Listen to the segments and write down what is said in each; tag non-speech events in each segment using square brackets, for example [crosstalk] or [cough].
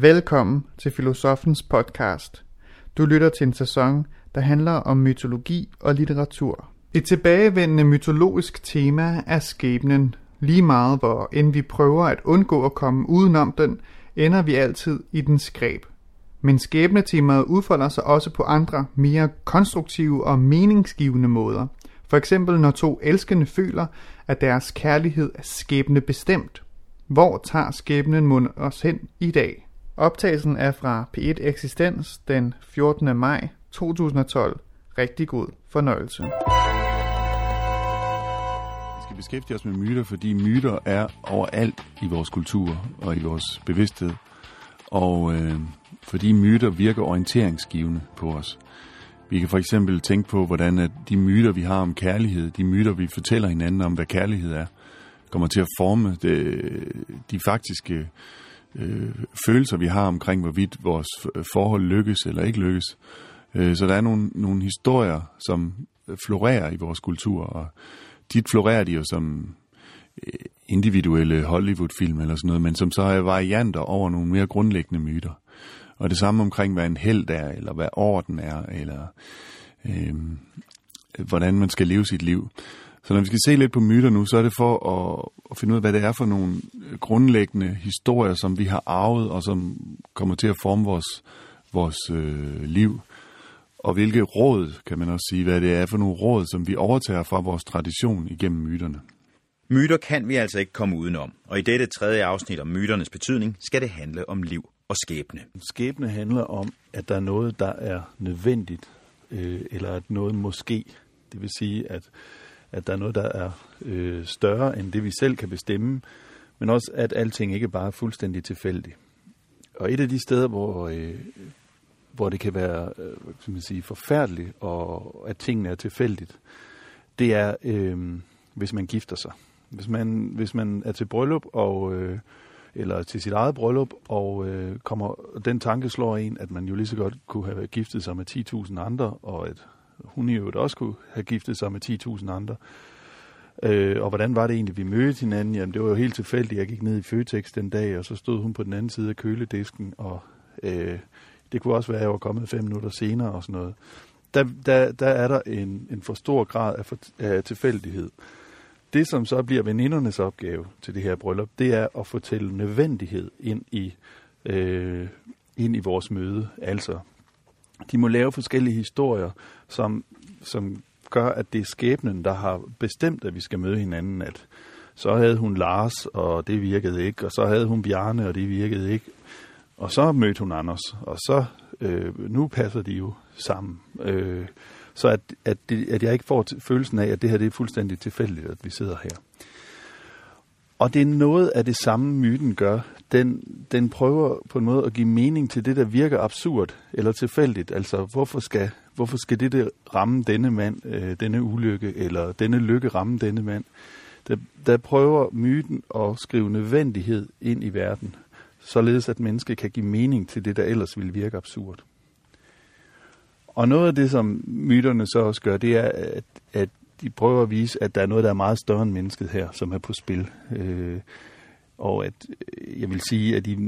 Velkommen til Filosofens podcast. Du lytter til en sæson, der handler om mytologi og litteratur. Et tilbagevendende mytologisk tema er skæbnen. Lige meget hvor end vi prøver at undgå at komme udenom den, ender vi altid i den skræb. Men skæbnetemaet udfolder sig også på andre, mere konstruktive og meningsgivende måder. For eksempel når to elskende føler, at deres kærlighed er skæbne bestemt. Hvor tager skæbnen mund os hen i dag? Optagelsen er fra P1 Eksistens den 14. maj 2012. Rigtig god fornøjelse. Vi skal beskæftige os med myter, fordi myter er overalt i vores kultur og i vores bevidsthed. Og øh, fordi myter virker orienteringsgivende på os. Vi kan for eksempel tænke på, hvordan at de myter, vi har om kærlighed, de myter, vi fortæller hinanden om, hvad kærlighed er, kommer til at forme det, de faktiske øh, Øh, følelser, vi har omkring, hvorvidt vores forhold lykkes eller ikke lykkes. Øh, så der er nogle, nogle historier, som øh, florerer i vores kultur, og dit florerer de jo som øh, individuelle Hollywood-film eller sådan noget, men som så er varianter over nogle mere grundlæggende myter. Og det samme omkring, hvad en held er, eller hvad orden er, eller øh, hvordan man skal leve sit liv. Så når vi skal se lidt på myter nu, så er det for at, at finde ud af, hvad det er for nogle grundlæggende historier, som vi har arvet, og som kommer til at forme vores, vores øh, liv. Og hvilke råd, kan man også sige, hvad det er for nogle råd, som vi overtager fra vores tradition igennem myterne. Myter kan vi altså ikke komme udenom, og i dette tredje afsnit om myternes betydning skal det handle om liv og skæbne. Skæbne handler om, at der er noget, der er nødvendigt, øh, eller at noget måske. Det vil sige, at, at der er noget, der er øh, større end det, vi selv kan bestemme, men også, at alting ikke bare er fuldstændig tilfældigt. Og et af de steder, hvor, øh, hvor det kan være øh, kan man sige, forfærdeligt, og at tingene er tilfældigt, det er, øh, hvis man gifter sig. Hvis man, hvis man er til bryllup og... Øh, eller til sit eget bryllup, og øh, kommer, den tanke slår en, at man jo lige så godt kunne have giftet sig med 10.000 andre, og at hun i øvrigt også kunne have giftet sig med 10.000 andre. Øh, og hvordan var det egentlig, vi mødte hinanden? Jamen, det var jo helt tilfældigt. Jeg gik ned i Føtex den dag, og så stod hun på den anden side af køledisken, og øh, det kunne også være, at jeg var kommet fem minutter senere og sådan noget. Der, der, der er der en, en for stor grad af, for, af tilfældighed det, som så bliver venindernes opgave til det her bryllup, det er at fortælle nødvendighed ind i, øh, ind i vores møde. Altså, de må lave forskellige historier, som, som gør, at det er skæbnen, der har bestemt, at vi skal møde hinanden. At så havde hun Lars, og det virkede ikke, og så havde hun Bjarne, og det virkede ikke. Og så mødte hun Anders, og så øh, nu passer de jo sammen. Øh, så at, at, det, at jeg ikke får følelsen af, at det her det er fuldstændig tilfældigt, at vi sidder her. Og det er noget af det samme, myten gør. Den, den prøver på en måde at give mening til det, der virker absurd eller tilfældigt. Altså, hvorfor skal, hvorfor skal det der ramme denne mand, øh, denne ulykke, eller denne lykke ramme denne mand? Der, der prøver myten at skrive nødvendighed ind i verden, således at mennesket kan give mening til det, der ellers ville virke absurd. Og noget af det, som myterne så også gør, det er, at, at de prøver at vise, at der er noget, der er meget større end mennesket her, som er på spil. Øh, og at øh, jeg vil sige, at i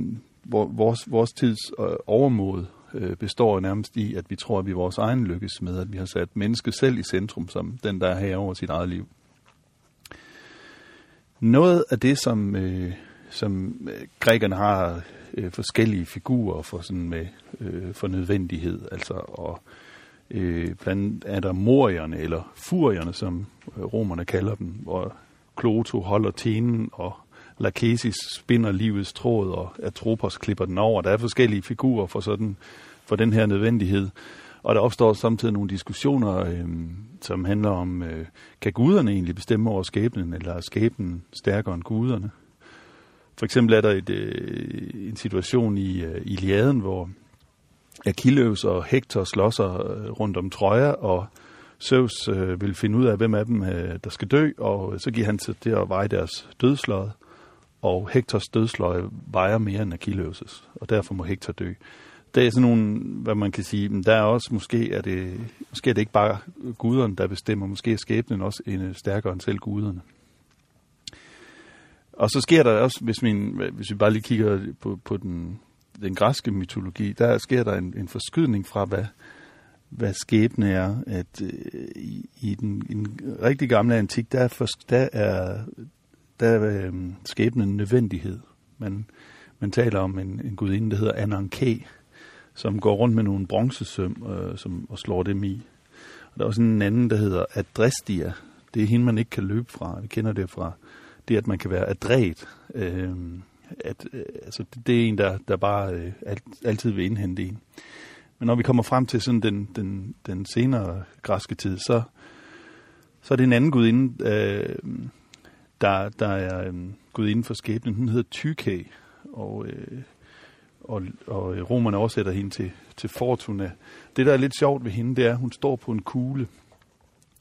vores, vores tids øh, overmod øh, består nærmest i, at vi tror, at vi vores egen lykkes med, at vi har sat mennesket selv i centrum, som den, der er her over sit eget liv. Noget af det, som, øh, som øh, grækerne har øh, forskellige figurer for sådan med øh, for nødvendighed, altså og øh, Øh, blandt er der morierne eller furierne, som øh, romerne kalder dem, hvor Kloto holder tenen og Lachesis spinder livets tråd, og Atropos klipper den over. Der er forskellige figurer for, sådan, for den her nødvendighed. Og der opstår samtidig nogle diskussioner, øh, som handler om, øh, kan guderne egentlig bestemme over skæbnen, eller er skæbnen stærkere end guderne? For eksempel er der et, øh, en situation i øh, Iliaden, hvor Achilles og Hector slåsser øh, rundt om Troja, og Zeus øh, vil finde ud af, hvem af dem, øh, der skal dø, og så giver han til det at veje deres dødsløje, og Hectors dødsløje vejer mere end Achilles' og derfor må Hector dø. Det er sådan nogle, hvad man kan sige, men der er også, måske er det, måske er det ikke bare guderne, der bestemmer, måske er skæbnen også en øh, stærkere end selv guderne. Og så sker der også, hvis, min, hvis vi bare lige kigger på, på den den græske mytologi, der sker der en, en forskydning fra, hvad, hvad skæbne er. At øh, i, i, den, i den rigtig gamle antik, der er, for, der er, der er øh, skæbnen en nødvendighed. Man, man taler om en, en gudinde, der hedder Ananke, som går rundt med nogle bronzesøm øh, som, og slår dem i. Og der er også en anden, der hedder Adrestia. Det er hende, man ikke kan løbe fra. Vi kender det fra det, at man kan være adræt. Øh, at, øh, altså, det, det er en, der, der bare øh, alt, altid vil indhente en. Men når vi kommer frem til sådan den, den, den senere græske tid, så, så er det en anden gudinde, øh, der, der er øh, gudinde for skæbnen. Hun hedder Tyke, og, øh, og, og romerne oversætter hende til, til Fortuna. Det, der er lidt sjovt ved hende, det er, at hun står på en kugle.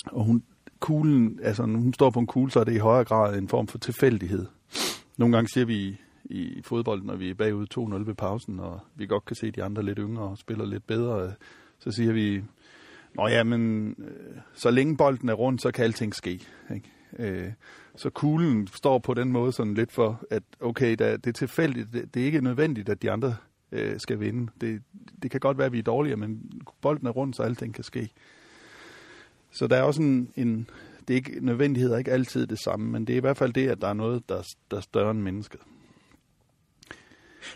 Og hun, kuglen, altså når hun står på en kugle, så er det i højere grad en form for tilfældighed. Nogle gange siger vi i fodbold, når vi er bagud 2-0 ved pausen, og vi godt kan se de andre lidt yngre og spiller lidt bedre, øh, så siger vi, Nå ja, men øh, så længe bolden er rundt, så kan alting ske. Ikke? Øh, så kuglen står på den måde sådan lidt for, at okay, da, det er tilfældigt, det, det er ikke nødvendigt, at de andre øh, skal vinde. Det, det kan godt være, at vi er dårligere, men bolden er rundt, så alting kan ske. Så der er også en, en det er ikke nødvendighed er ikke altid det samme, men det er i hvert fald det, at der er noget, der, der er større end mennesket.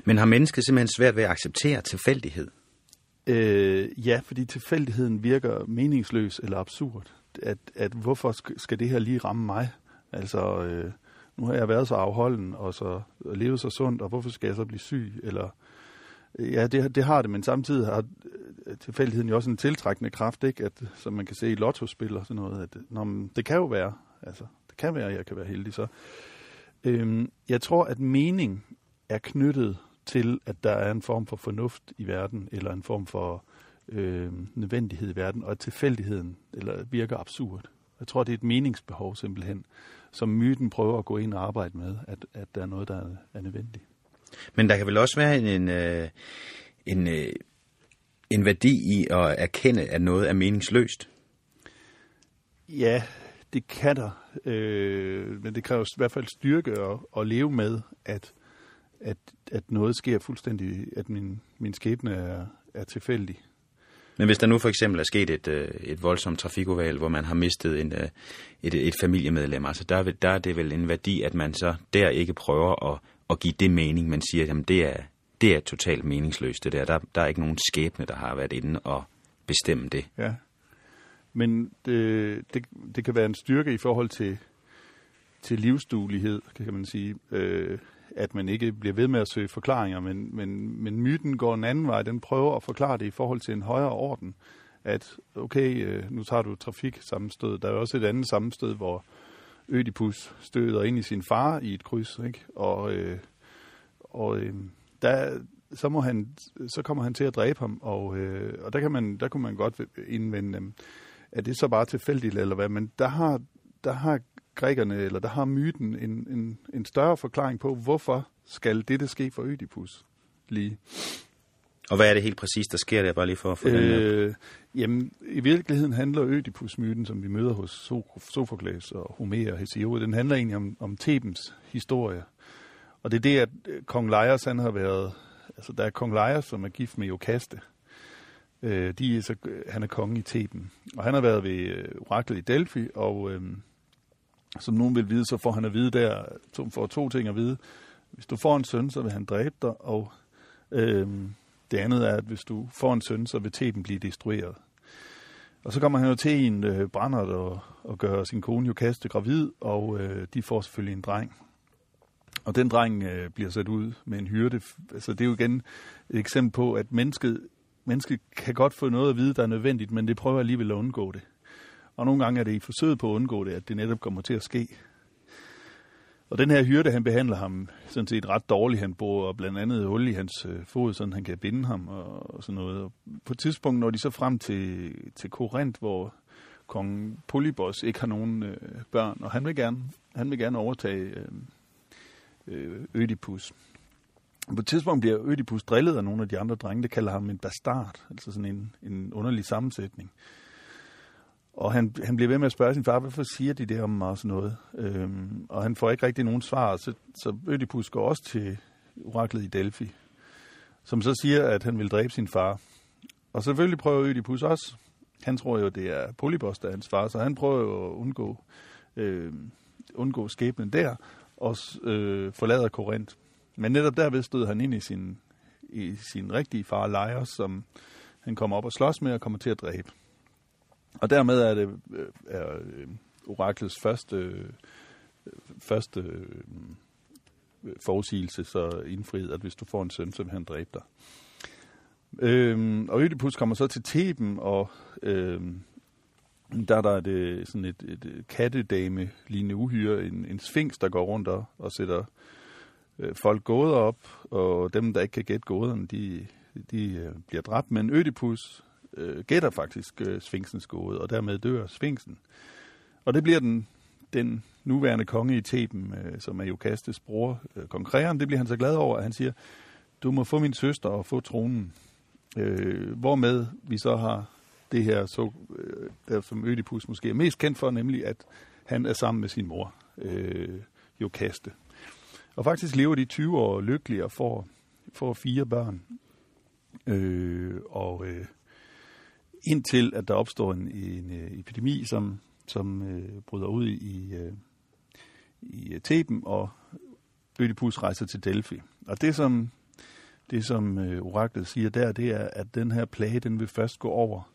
Men har mennesket simpelthen svært ved at acceptere tilfældighed? Øh, ja, fordi tilfældigheden virker meningsløs eller absurd. At, at hvorfor skal det her lige ramme mig? Altså, øh, nu har jeg været så afholden og så og levet så sundt, og hvorfor skal jeg så blive syg? Eller, øh, ja, det, det har det, men samtidig har øh, tilfældigheden jo også en tiltrækkende kraft, ikke? At, som man kan se i lottospil og sådan noget. At, øh, når, det kan jo være, altså, det kan være, at jeg kan være heldig. Så, Øhm, jeg tror, at mening er knyttet til, at der er en form for fornuft i verden, eller en form for øh, nødvendighed i verden, og at tilfældigheden eller virker absurd. Jeg tror, det er et meningsbehov simpelthen, som myten prøver at gå ind og arbejde med, at, at der er noget, der er, nødvendigt. Men der kan vel også være en, en, øh, en, øh, en værdi i at erkende, at noget er meningsløst? Ja, det kan der. Øh, men det kræver i hvert fald styrke at, at leve med, at, at, at noget sker fuldstændig, at min, min skæbne er, er tilfældig. Men hvis der nu for eksempel er sket et, øh, et voldsomt trafikoval, hvor man har mistet en, øh, et, et familiemedlem, altså der, der er det vel en værdi, at man så der ikke prøver at, at give det mening, man siger, at det er, det er totalt meningsløst det der. der. Der er ikke nogen skæbne, der har været inde og bestemme det. Ja, men det, det, det kan være en styrke i forhold til, til livsduelighed, kan man sige. Øh, at man ikke bliver ved med at søge forklaringer, men, men, men myten går en anden vej. Den prøver at forklare det i forhold til en højere orden. At okay, øh, nu tager du trafik sammenstød. Der er også et andet sammenstød, hvor Ødipus støder ind i sin far i et kryds, ikke? Og, øh, og øh, der, så, må han, så kommer han til at dræbe ham, og, øh, og der, kan man, der kunne man godt indvende, øh, er det så bare tilfældigt eller hvad, men der har, der har grækerne, eller der har myten en, en, en større forklaring på, hvorfor skal dette ske for Ødipus lige. Og hvad er det helt præcis, der sker der, bare lige for at få øh, Jamen, i virkeligheden handler Ødipus-myten, som vi møder hos Sophokles og Homer og Hesiod, den handler egentlig om, om Thebens historie. Og det er det, at øh, kong Laios, han har været, altså der er kong Laios, som er gift med Jokaste. Øh, de er så, han er konge i Theben. Og han har været ved øh, oraklet i Delphi, og øh, som nogen vil vide, så får han at vide der, to, får to ting at vide. Hvis du får en søn, så vil han dræbe dig, og øhm, det andet er, at hvis du får en søn, så vil teben blive destrueret. Og så kommer han jo til en øh, brænder og, og gør sin kone jo kaste gravid, og øh, de får selvfølgelig en dreng. Og den dreng øh, bliver sat ud med en hyrde. Altså, det er jo igen et eksempel på, at mennesket, mennesket kan godt få noget at vide, der er nødvendigt, men det prøver alligevel at undgå det. Og nogle gange er det i forsøget på at undgå det, at det netop kommer til at ske. Og den her hyrde, han behandler ham sådan set ret dårligt. Han bor blandt andet hul i hans øh, fod, så han kan binde ham og, og sådan noget. Og på et tidspunkt når de så frem til, til Korinth, hvor kong Polybos ikke har nogen øh, børn, og han vil gerne, han vil gerne overtage øh, øh, Ødipus. På et tidspunkt bliver Ødipus drillet af nogle af de andre drenge, der kalder ham en bastard, altså sådan en, en underlig sammensætning. Og han, han bliver ved med at spørge sin far, hvorfor siger de det om mig og sådan noget? Øhm, og han får ikke rigtig nogen svar, så, så Ødipus går også til oraklet i Delphi. som så siger, at han vil dræbe sin far. Og selvfølgelig prøver Ødipus også. Han tror jo, det er Polybos, der er hans far, så han prøver jo at undgå, øh, undgå skæbnen der, og øh, forlader Korinth. Men netop derved stod han ind i sin, i sin rigtige far, Laios, som han kommer op og slås med og kommer til at dræbe. Og dermed er det øh, er, øh, oraklets første, øh, første forudsigelse så indfriet, at hvis du får en søn, så vil han dræbe dig. Øhm, og Ødipus kommer så til Theben, og øhm, der er der det, sådan et, et kattedame lignende uhyre, en, en sfinks, der går rundt og, og sætter øh, folk gåder op, og dem, der ikke kan gætte gåderne, de, de øh, bliver dræbt. Men Ødipus øh, gætter faktisk øh, Sfinksens gåde, og dermed dør Sfinksen. Og det bliver den, den nuværende konge i Theben, øh, som er Jokastes bror, øh, kong Kreon, det bliver han så glad over, at han siger, du må få min søster og få tronen. Øh, hvormed vi så har det her, så, øh, der, som Ødipus måske er mest kendt for, nemlig at han er sammen med sin mor, øh, Jokaste. Og faktisk lever de 20 år lykkelige og får, får fire børn. Øh, og øh, indtil at der opstår en, en øh, epidemi, som, som øh, bryder ud i, øh, i øh, Theben, og Ødipus rejser til Delphi. Og det, som, det, som øh, oraklet siger der, det er, at den her plage, den vil først gå over,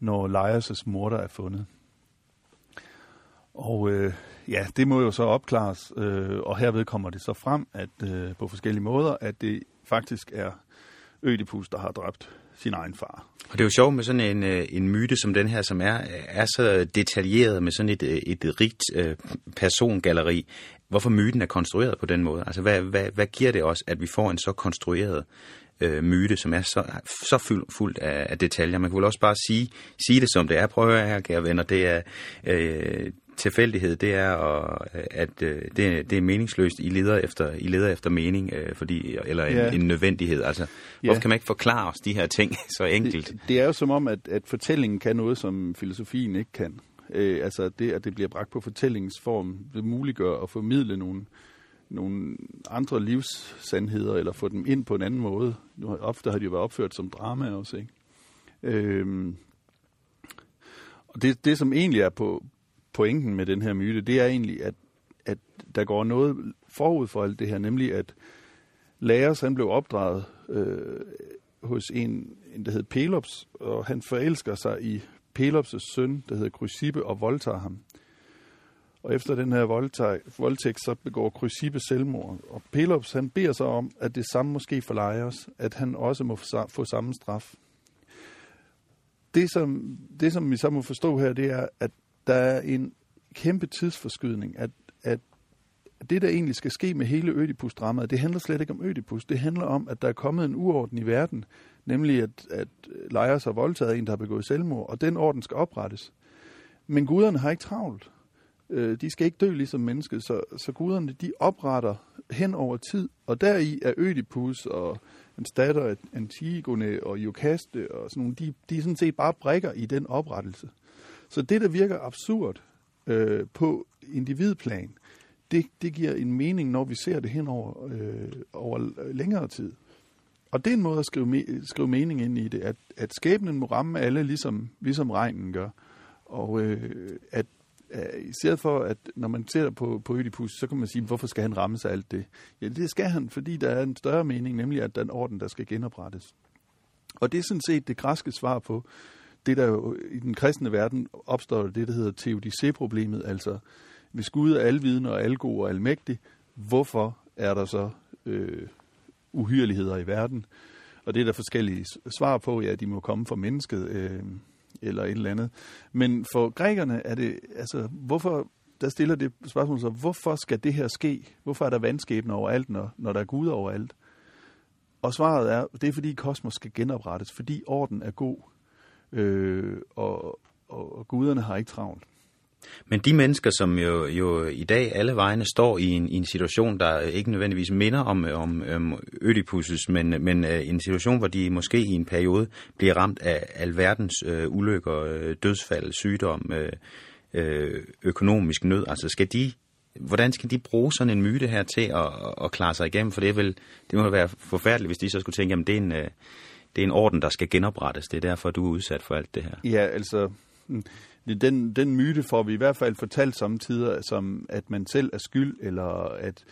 når Laios' morter er fundet. Og øh, ja, det må jo så opklares, øh, og herved kommer det så frem, at øh, på forskellige måder, at det faktisk er Ødipus, der har dræbt sin egen far. Og det er jo sjovt med sådan en, øh, en myte som den her, som er, er så detaljeret med sådan et, øh, et rigt øh, persongalleri. Hvorfor myten er konstrueret på den måde? Altså, hvad, hvad, hvad giver det os, at vi får en så konstrueret øh, myte, som er så, så fuld, fuldt af, af detaljer? Man kan vel også bare sige, sige det, som det er. Prøv at høre her, kære venner. Det er, øh, tilfældighed, det er, at øh, det, det er meningsløst. I leder efter, I leder efter mening, øh, fordi, eller en, ja. en nødvendighed. Altså, ja. hvorfor kan man ikke forklare os de her ting [laughs] så enkelt? Det, det er jo som om, at, at fortællingen kan noget, som filosofien ikke kan. Øh, altså det, at det bliver bragt på fortællingens form, det muliggør at formidle nogle, nogle andre livssandheder, eller få dem ind på en anden måde. Nu, ofte har de jo været opført som drama også, ikke? Øhm, og det, det, som egentlig er på, pointen med den her myte, det er egentlig, at, at der går noget forud for alt det her, nemlig at Laios, han blev opdraget øh, hos en, en, der hed Pelops, og han forelsker sig i Pelops' søn, der hedder Chrysippe, og voldtager ham. Og efter den her voldtægt, så begår Chrysippe selvmord. Og Pelops, han beder sig om, at det samme måske for Laios, at han også må få samme straf. Det som, det, som vi så må forstå her, det er, at der er en kæmpe tidsforskydning, at, at det, der egentlig skal ske med hele Ødipus-dramaet, det handler slet ikke om Ødipus. Det handler om, at der er kommet en uorden i verden, nemlig at, at Lejers har voldtaget en, der har begået selvmord, og den orden skal oprettes. Men guderne har ikke travlt. Øh, de skal ikke dø ligesom mennesket, så, så guderne de opretter hen over tid, og deri er Ødipus og hans datter Antigone og Iokaste og sådan nogle, de, de er sådan set bare brækker i den oprettelse. Så det, der virker absurd øh, på individplan, det, det giver en mening, når vi ser det hen over, øh, over længere tid. Og det er en måde at skrive, me- skrive mening ind i det, at, at skæbnen må ramme alle, ligesom, ligesom regnen gør. Og øh, at øh, i stedet for, at når man ser på, på Ødipus, så kan man sige, hvorfor skal han ramme sig alt det? Ja, det skal han, fordi der er en større mening, nemlig at den orden, der skal genoprettes. Og det er sådan set det græske svar på, det der jo i den kristne verden opstår det, der hedder teodicé-problemet, altså hvis Gud er alvidende og algod og almægtig, hvorfor er der så øh, uhyreligheder i verden? Og det er der forskellige svar på, ja, de må komme fra mennesket, øh, eller et eller andet. Men for grækerne er det, altså, hvorfor, der stiller det spørgsmål så, hvorfor skal det her ske? Hvorfor er der vandskæbne overalt, når, når der er Gud overalt? Og svaret er, det er fordi kosmos skal genoprettes, fordi orden er god øh, og, og, og guderne har ikke travlt. Men de mennesker, som jo, jo i dag alle vegne står i en, i en situation, der ikke nødvendigvis minder om, om, om Ødipusses, men, men øh, en situation, hvor de måske i en periode bliver ramt af alverdens øh, ulykker, øh, dødsfald, sygdom, øh, øh, økonomisk nød. Altså skal de hvordan skal de bruge sådan en myte her til at, at klare sig igennem? For det, vil, det må være forfærdeligt, hvis de så skulle tænke, at det er en, øh, det er en orden, der skal genoprettes. Det er derfor, du er udsat for alt det her. Ja, altså, mm, den, den myte får vi i hvert fald fortalt samtidig, som at man selv er skyld, eller at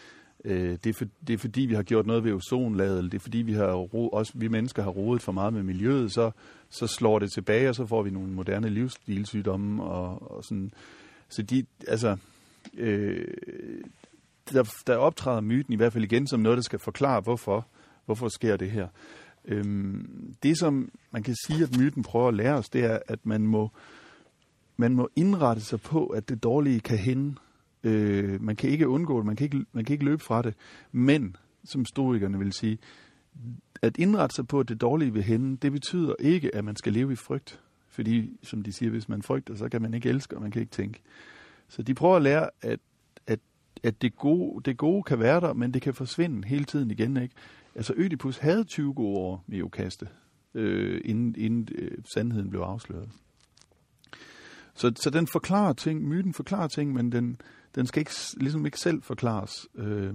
øh, det, er for, det er fordi, vi har gjort noget ved ozonlaget, eller det er fordi, vi, har ro, også vi mennesker har rodet for meget med miljøet, så, så slår det tilbage, og så får vi nogle moderne livsstilssygdomme, og, og sådan. Så de, altså, øh, der, der optræder myten i hvert fald igen som noget, der skal forklare, hvorfor, hvorfor sker det her. Øhm, det, som man kan sige, at myten prøver at lære os, det er, at man må, man må indrette sig på, at det dårlige kan hænde. Øh, man kan ikke undgå det, man kan ikke, man kan ikke løbe fra det. Men, som historikerne vil sige, at indrette sig på, at det dårlige vil hænde, det betyder ikke, at man skal leve i frygt. Fordi, som de siger, hvis man frygter, så kan man ikke elske, og man kan ikke tænke. Så de prøver at lære, at, at, at det, gode, det gode kan være der, men det kan forsvinde hele tiden igen. Ikke? Altså Ødipus havde 20 gode år med Jokaste, øh, inden, inden øh, sandheden blev afsløret. Så, så den forklarer ting, myten forklarer ting, men den, den skal ikke, ligesom ikke selv forklares. Øh,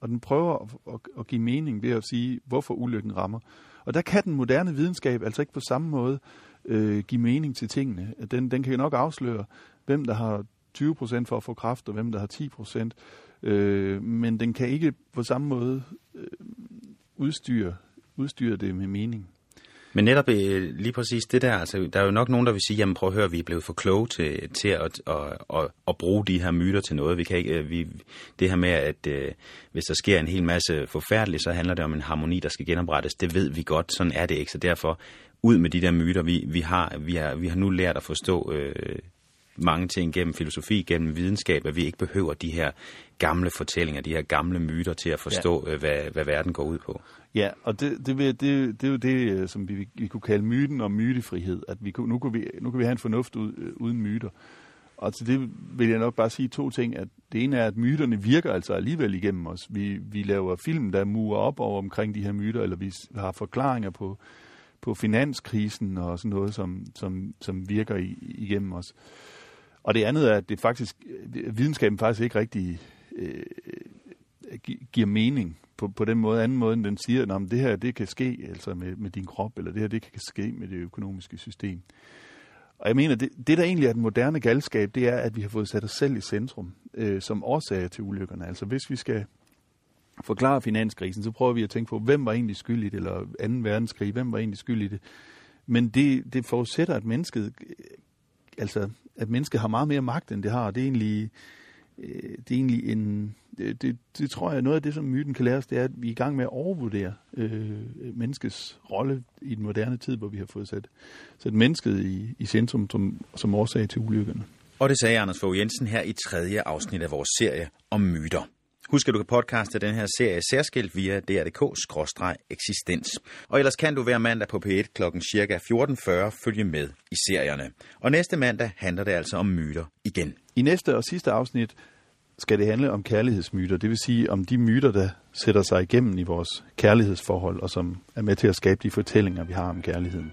og den prøver at, at, at give mening ved at sige, hvorfor ulykken rammer. Og der kan den moderne videnskab altså ikke på samme måde øh, give mening til tingene. Den, den kan jo nok afsløre, hvem der har 20% for at få kraft, og hvem der har 10%. Øh, men den kan ikke på samme måde øh, udstyre, udstyre det med mening. Men netop øh, lige præcis det der, altså der er jo nok nogen, der vil sige, jamen prøv at høre, vi er blevet for kloge til, til at, at, at, at bruge de her myter til noget. Vi kan ikke, øh, vi, det her med, at øh, hvis der sker en hel masse forfærdeligt, så handler det om en harmoni, der skal genoprettes. Det ved vi godt, sådan er det ikke. Så derfor ud med de der myter. Vi, vi, har, vi, har, vi har nu lært at forstå øh, mange ting gennem filosofi, gennem videnskab, at vi ikke behøver de her gamle fortællinger, de her gamle myter til at forstå, ja. Øh, hvad, hvad verden går ud på. Ja, og det, det, det, det, det er jo det, øh, som vi, vi kunne kalde myten om mytefrihed, at vi, nu, kunne vi, nu kan vi have en fornuft ud, øh, uden myter. Og til det vil jeg nok bare sige to ting. At det ene er, at myterne virker altså alligevel igennem os. Vi, vi laver film, der murer op over omkring de her myter, eller vi har forklaringer på, på finanskrisen og sådan noget, som, som, som virker i, igennem os. Og det andet er, at det faktisk, øh, videnskaben faktisk ikke rigtig øh, giver mening på, på den måde, anden måde, end den siger, at det her det kan ske altså med, med din krop, eller det her det kan ske med det økonomiske system. Og jeg mener, det, det der egentlig er den moderne galskab, det er, at vi har fået sat os selv i centrum øh, som årsag til ulykkerne. Altså hvis vi skal forklare finanskrisen, så prøver vi at tænke på, hvem var egentlig skyld i det, eller 2. verdenskrig, hvem var egentlig skyld i det. Men det, det forudsætter, at mennesket, øh, altså, at mennesket har meget mere magt, end det har. Det er egentlig, øh, det er egentlig en, det, det, det tror jeg, noget af det, som myten kan lære os, det er, at vi er i gang med at overvurdere øh, menneskets rolle i den moderne tid, hvor vi har fået sat, sat mennesket i, i centrum som, som årsag til ulykkerne. Og det sagde Anders Fogh Jensen her i tredje afsnit af vores serie om myter. Husk, at du kan podcaste den her serie særskilt via dr.dk-eksistens. Og ellers kan du hver mandag på P1 kl. ca. 14.40 følge med i serierne. Og næste mandag handler det altså om myter igen. I næste og sidste afsnit skal det handle om kærlighedsmyter. Det vil sige om de myter, der sætter sig igennem i vores kærlighedsforhold, og som er med til at skabe de fortællinger, vi har om kærligheden.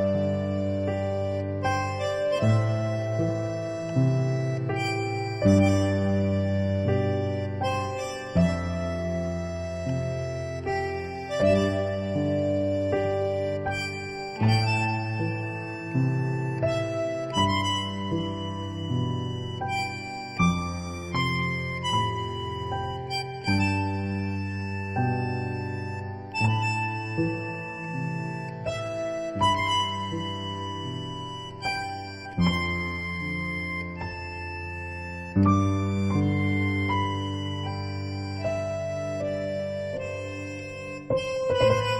Música